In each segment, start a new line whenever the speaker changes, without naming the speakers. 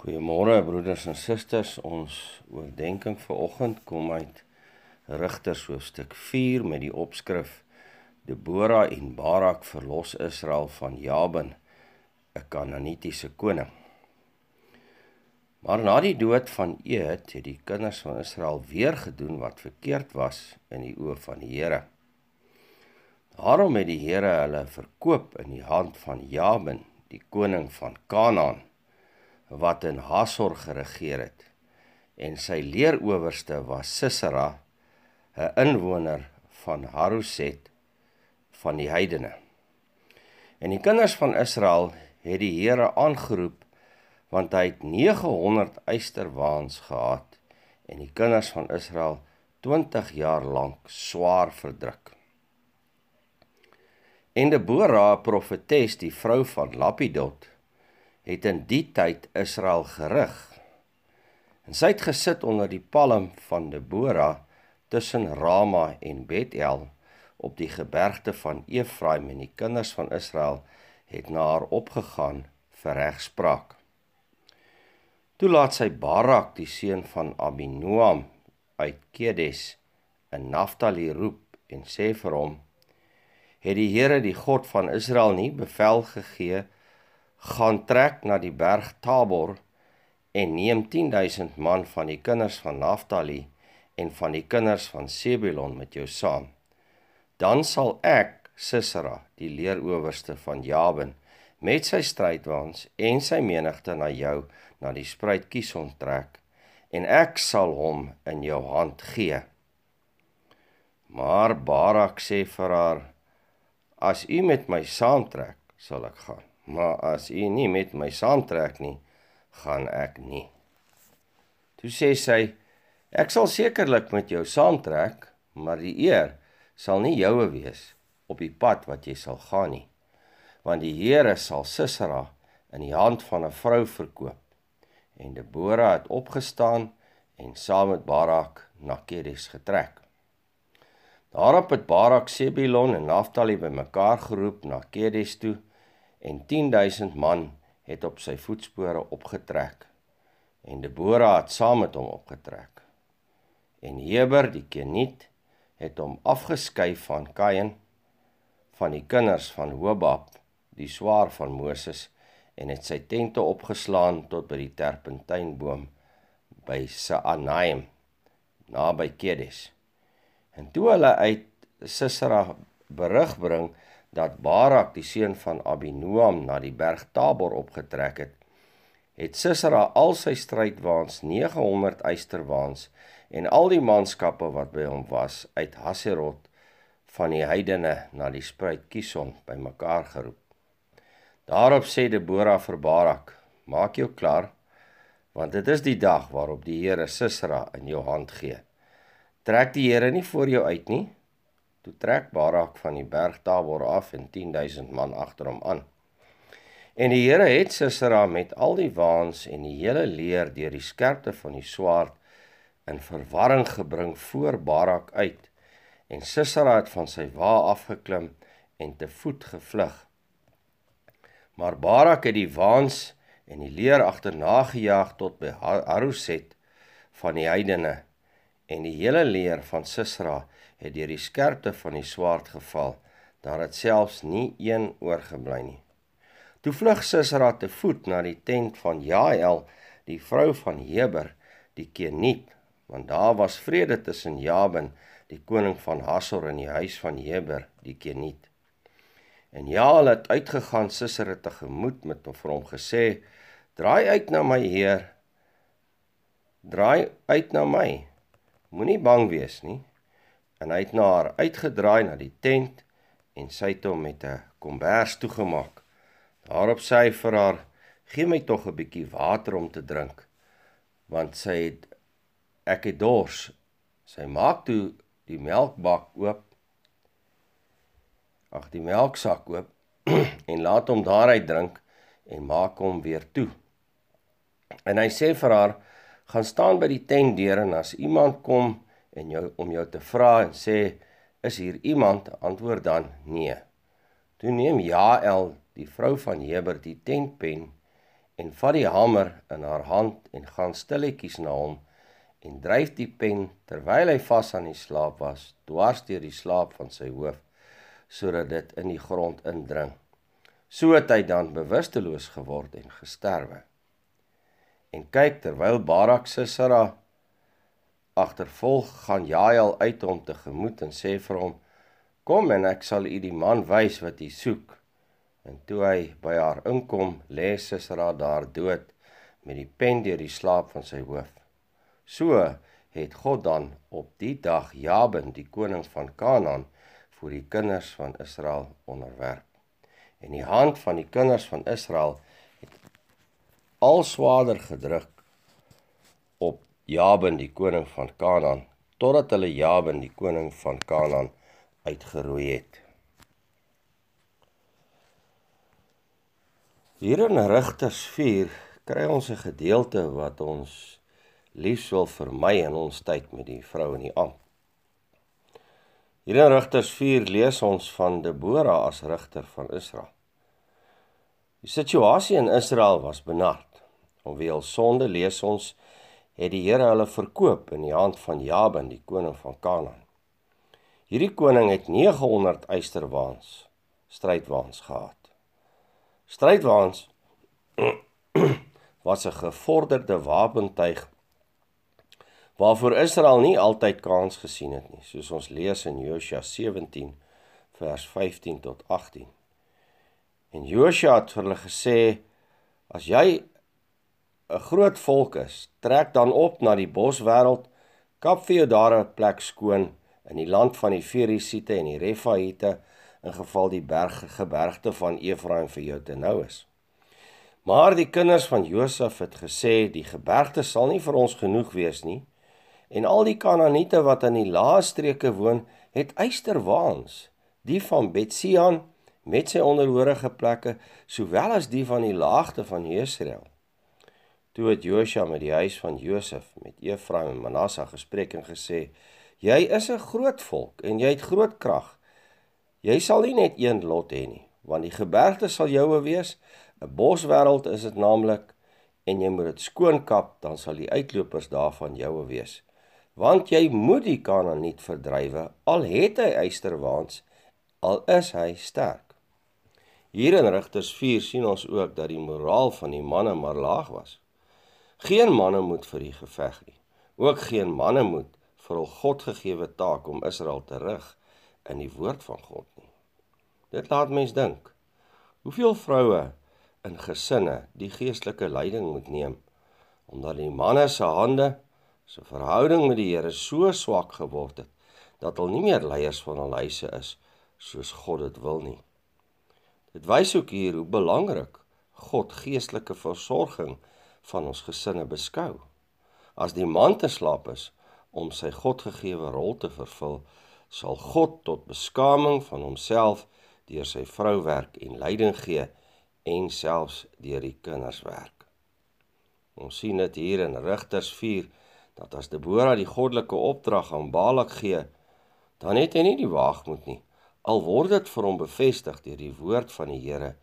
Goeiemôre broeders en susters. Ons oordeenking vir oggend kom uit Rigters hoofstuk 4 met die opskrif Debora en Barak verlos Israel van Jabin, 'n Kanaanitiese koning. Maar na die dood van Eet het die kinders van Israel weer gedoen wat verkeerd was in die oë van die Here. Daarom het die Here hulle verkoop in die hand van Jabin, die koning van Kanaan wat in Hasor geregeer het en sy leeroowerste was Sisera 'n inwoner van Haroset van die heidene. En die kinders van Israel het die Here aangeroep want hy het 900 eysterwaans gehad en die kinders van Israel 20 jaar lank swaar verdruk. En Debora profetes die vrou van Lapidot het in die tyd Israel gerig. En sy het gesit onder die palm van Debora tussen Rama en Bethel op die gebergte van Efraim en die kinders van Israel het na haar opgegaan vir regspraak. Toe laat sy Barak die seun van Abinoam uit Kedes in Naftali roep en sê vir hom: Het die Here die God van Israel nie bevel gegee gaan trek na die berg Tabor en neem 10000 man van die kinders van Naftali en van die kinders van Sebulon met jou saam. Dan sal ek Sisera, die leeroowerste van Jabin, met sy strydwaans en sy menigte na jou na die spruit Kison trek en ek sal hom in jou hand gee. Maar Barak sê vir haar: As u met my saamtrek, sal ek gaan maar as u nie met my saamtrek nie, gaan ek nie. Toe sê sy, ek sal sekerlik met jou saamtrek, maar die eer sal nie joue wees op die pad wat jy sal gaan nie, want die Here sal Sisera in die hand van 'n vrou verkoop. En Debora het opgestaan en saam met Barak na Kedes getrek. Daarop het Barak Sebilon en Naftali bymekaar geroep na Kedes toe en 10000 man het op sy voetspore opgetrek en Debora het saam met hom opgetrek. En Heber die Keniet het hom afgeskei van Kain van die kinders van Hobab, die swaar van Moses en het sy tente opgeslaan tot by die terpentynboom by Saanaim naby Kedes. En toe hulle uit Sisera berig bring dat Barak die seun van Abinoam na die berg Tabor opgetrek het, het Sisera al sy strydwaans 900 eysterwaans en al die manskappe wat by hom was uit Haserot van die heidene na die spruit Kison bymekaar geroep. Daarop sê Debora vir Barak: "Maak jou klaar, want dit is die dag waarop die Here Sisera in jou hand gee. Trek die Here nie voor jou uit nie, Toe trek Barak van die berg Tabor af en 10000 man agter hom aan. En die Here het Sisera met al die waans en die hele leer deur die skerpte van die swaard in verwarring gebring voor Barak uit. En Sisera het van sy wa afgeklim en te voet gevlug. Maar Barak het die waans en die leer agterna gejaag tot by Haroset van die heidene en die hele leer van Sisera het deur die skerpte van die swaard geval, daar het selfs nie een oorgebly nie. Toe vlug Sisera te voet na die tent van Jael, die vrou van Heber, die Keniet, want daar was vrede tussen Jabin, die koning van Hasor en die huis van Heber, die Keniet. En Jael het uitgegaan Sisera tegemoet met hom vir hom gesê: "Draai uit na my heer. Draai uit na my. Moenie bang wees nie." En hy het na haar uitgedraai na die tent en sy het hom met 'n kombers toegemaak. Daarop sê hy vir haar: "Gee my tog 'n bietjie water om te drink." Want sy het ek het dors. Sy maak toe die melkbak oop. Ag die melksak oop en laat hom daaruit drink en maak hom weer toe. En hy sê vir haar: "Gaan staan by die tentdeur en as iemand kom en jou om jou te vra en sê is hier iemand antwoord dan nee toe neem Jael die vrou van Heber die tentpen en vat die hamer in haar hand en gaan stilletjies na hom en dryf die pen terwyl hy vas aan die slaap was dwars deur die slaap van sy hoof sodat dit in die grond indring. So het hy dan bewusteloos geword en gesterwe. En kyk terwyl Barak Sisera agtervolg gaan Jael uit hom te gemoed en sê vir hom Kom en ek sal u die man wys wat u soek. En toe hy by haar inkom, lê Sisera daar dood met die pen deur die slaap van sy hoof. So het God dan op die dag Jabin, die koning van Kanaan, vir die kinders van Israel onderwerp. En die hand van die kinders van Israel het al swaarder gedruk op Jabin, die koning van Kanaan, totdat hulle Jabin, die koning van Kanaan, uitgeroei het. Hier in Rigters 4 kry ons 'n gedeelte wat ons liefs wil vermy in ons tyd met die vrou in die amp. Hier in Rigters 4 lees ons van Debora as rigter van Israel. Die situasie in Israel was benard. Omweil sonde lees ons het die Here hulle verkoop in die hand van Jabin, die koning van Kanaan. Hierdie koning het 900 eysterwaans strydwaans gehad. Strydwaans was 'n gevorderde wapentuig waarvoor Israel nie altyd kans gesien het nie, soos ons lees in Josua 17 vers 15 tot 18. En Josua het vir hulle gesê as jy 'n groot volk is, trek dan op na die boswêreld, kap vir jou daar 'n plek skoon in die land van die Ferisiete en die Refaite in geval die berg gebergte van Efraim vir jou te nou is. Maar die kinders van Josef het gesê die gebergte sal nie vir ons genoeg wees nie en al die Kanaaniete wat in die laastreke woon het eysterwaans die van Betsian met sy onderhorige plekke sowel as die van die laagte van Jesreel. Toe het Josua met die huis van Josef met Efraim en Manasse gespreek en gesê Jy is 'n groot volk en jy het groot krag. Jy sal nie net een lot hê nie, want die gebergte sal joue wees. 'n Boswêreld is dit naamlik en jy moet dit skoonkap, dan sal die uitlopers daarvan joue wees. Want jy moet die Kanaaniet verdrywe al het hy eysterwaans, al is hy sterk. Hier in Rigters 4 sien ons ook dat die moraal van die manne maar laag was. Geen manne moet vir die geveg nie. Ook geen manne moet vir hul Godgegewe taak om Israel te rig in die woord van God nie. Dit laat mens dink. Hoeveel vroue in gesinne die geestelike leiding moet neem omdat die manne se hande se verhouding met die Here so swak geword het dat hulle nie meer leiers van hul huise is soos God dit wil nie. Dit wys ook hier hoe belangrik God geestelike versorging van ons gesinne beskou. As die man te slaap is, om sy Godgegewe rol te vervul, sal God tot beskaming van homself deur sy vrou werk en leiding gee en selfs deur die kinders werk. Ons sien dit hier in Rigters 4 dat as Debora die goddelike opdrag aan Balak gee, dan het hy nie die waagmoed nie. Al word dit vir hom bevestig deur die woord van die Here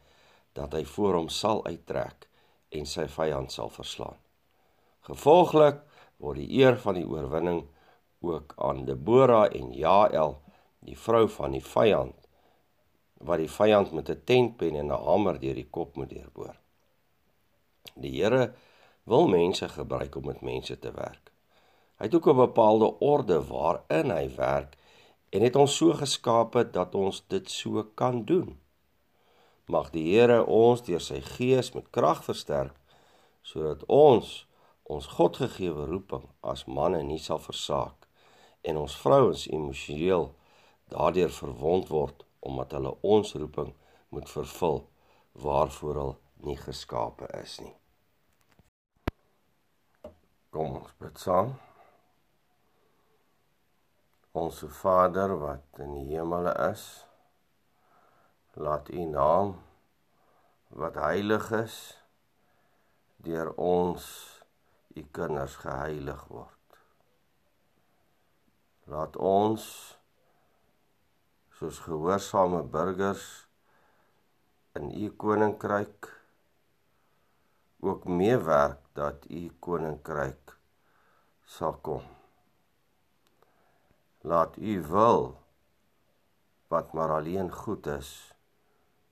dat hy voor hom sal uittrek en sy vyand sal verslaan. Gevolglik word die eer van die oorwinning ook aan Debora en Jael, die vrou van die vyand, wat die vyand met 'n tentpen en 'n hamer deur die kop moet deurboor. Die Here wil mense gebruik om met mense te werk. Hy het ook 'n bepaalde orde waarin hy werk en het ons so geskape dat ons dit so kan doen. Mag die Here ons deur sy gees met krag versterk sodat ons ons Godgegewe roeping as manne nie sal versaak en ons vrouens emosioneel daardeur verwond word omdat hulle ons roeping moet vervul waarvoor hulle nie geskape is nie. Kom ons bid saam. Ons Vader wat in die hemele is, laat U naam wat heilig is deur ons u kinders geheilig word. Laat ons soos gehoorsame burgers in u koninkryk ook meewerk dat u koninkryk sal kom. Laat u wil wat maar alleen goed is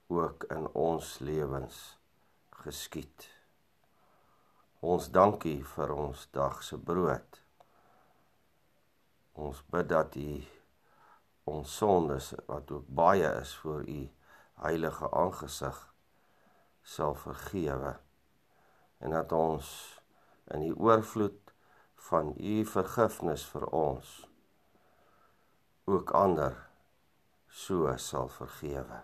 ook in ons lewens geskied. Ons dankie vir ons dag se brood. Ons bid dat u ons sondes wat ook baie is voor u heilige aangesig sal vergewe en dat ons in die oorvloed van u vergifnis vir ons ook ander so sal vergewe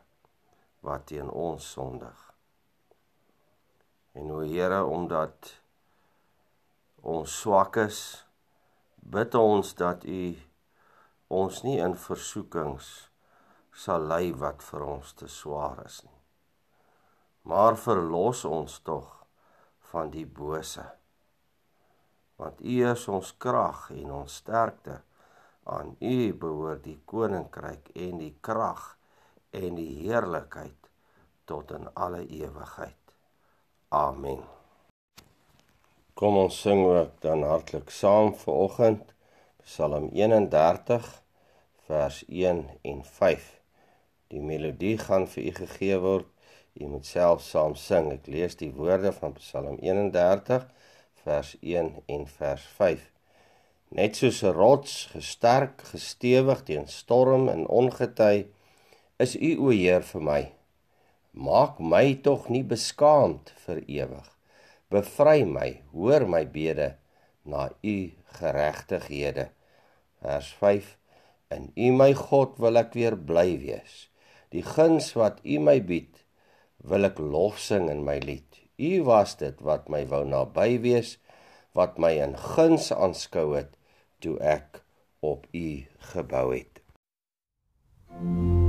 wat teen ons sondig. En o Here, omdat ons swak is, bid ons dat u ons nie in versoekings sal lei wat vir ons te swaar is nie. Maar verlos ons tog van die bose. Want U is ons krag en ons sterkte. Aan U behoort die koninkryk en die krag en die heerlikheid tot in alle ewigheid. Amen. Kom ons sing ook dan hartlik saam vir oggend Psalm 31 vers 1 en 5. Die melodie gaan vir u gegee word. U moet self saam sing. Ek lees die woorde van Psalm 31 vers 1 en vers 5. Net soos 'n rots gesterk gestewig teen storm en ongety is u o Heer vir my. Maak my tog nie beskaamd vir ewig. Bevry my, hoor my bede na u geregtighede. Vers 5 In u my God wil ek weer bly wees. Die guns wat u my bied, wil ek lof sing in my lied. U was dit wat my wou naby wees, wat my in guns aanskou het toe ek op u gebou het. Thank you.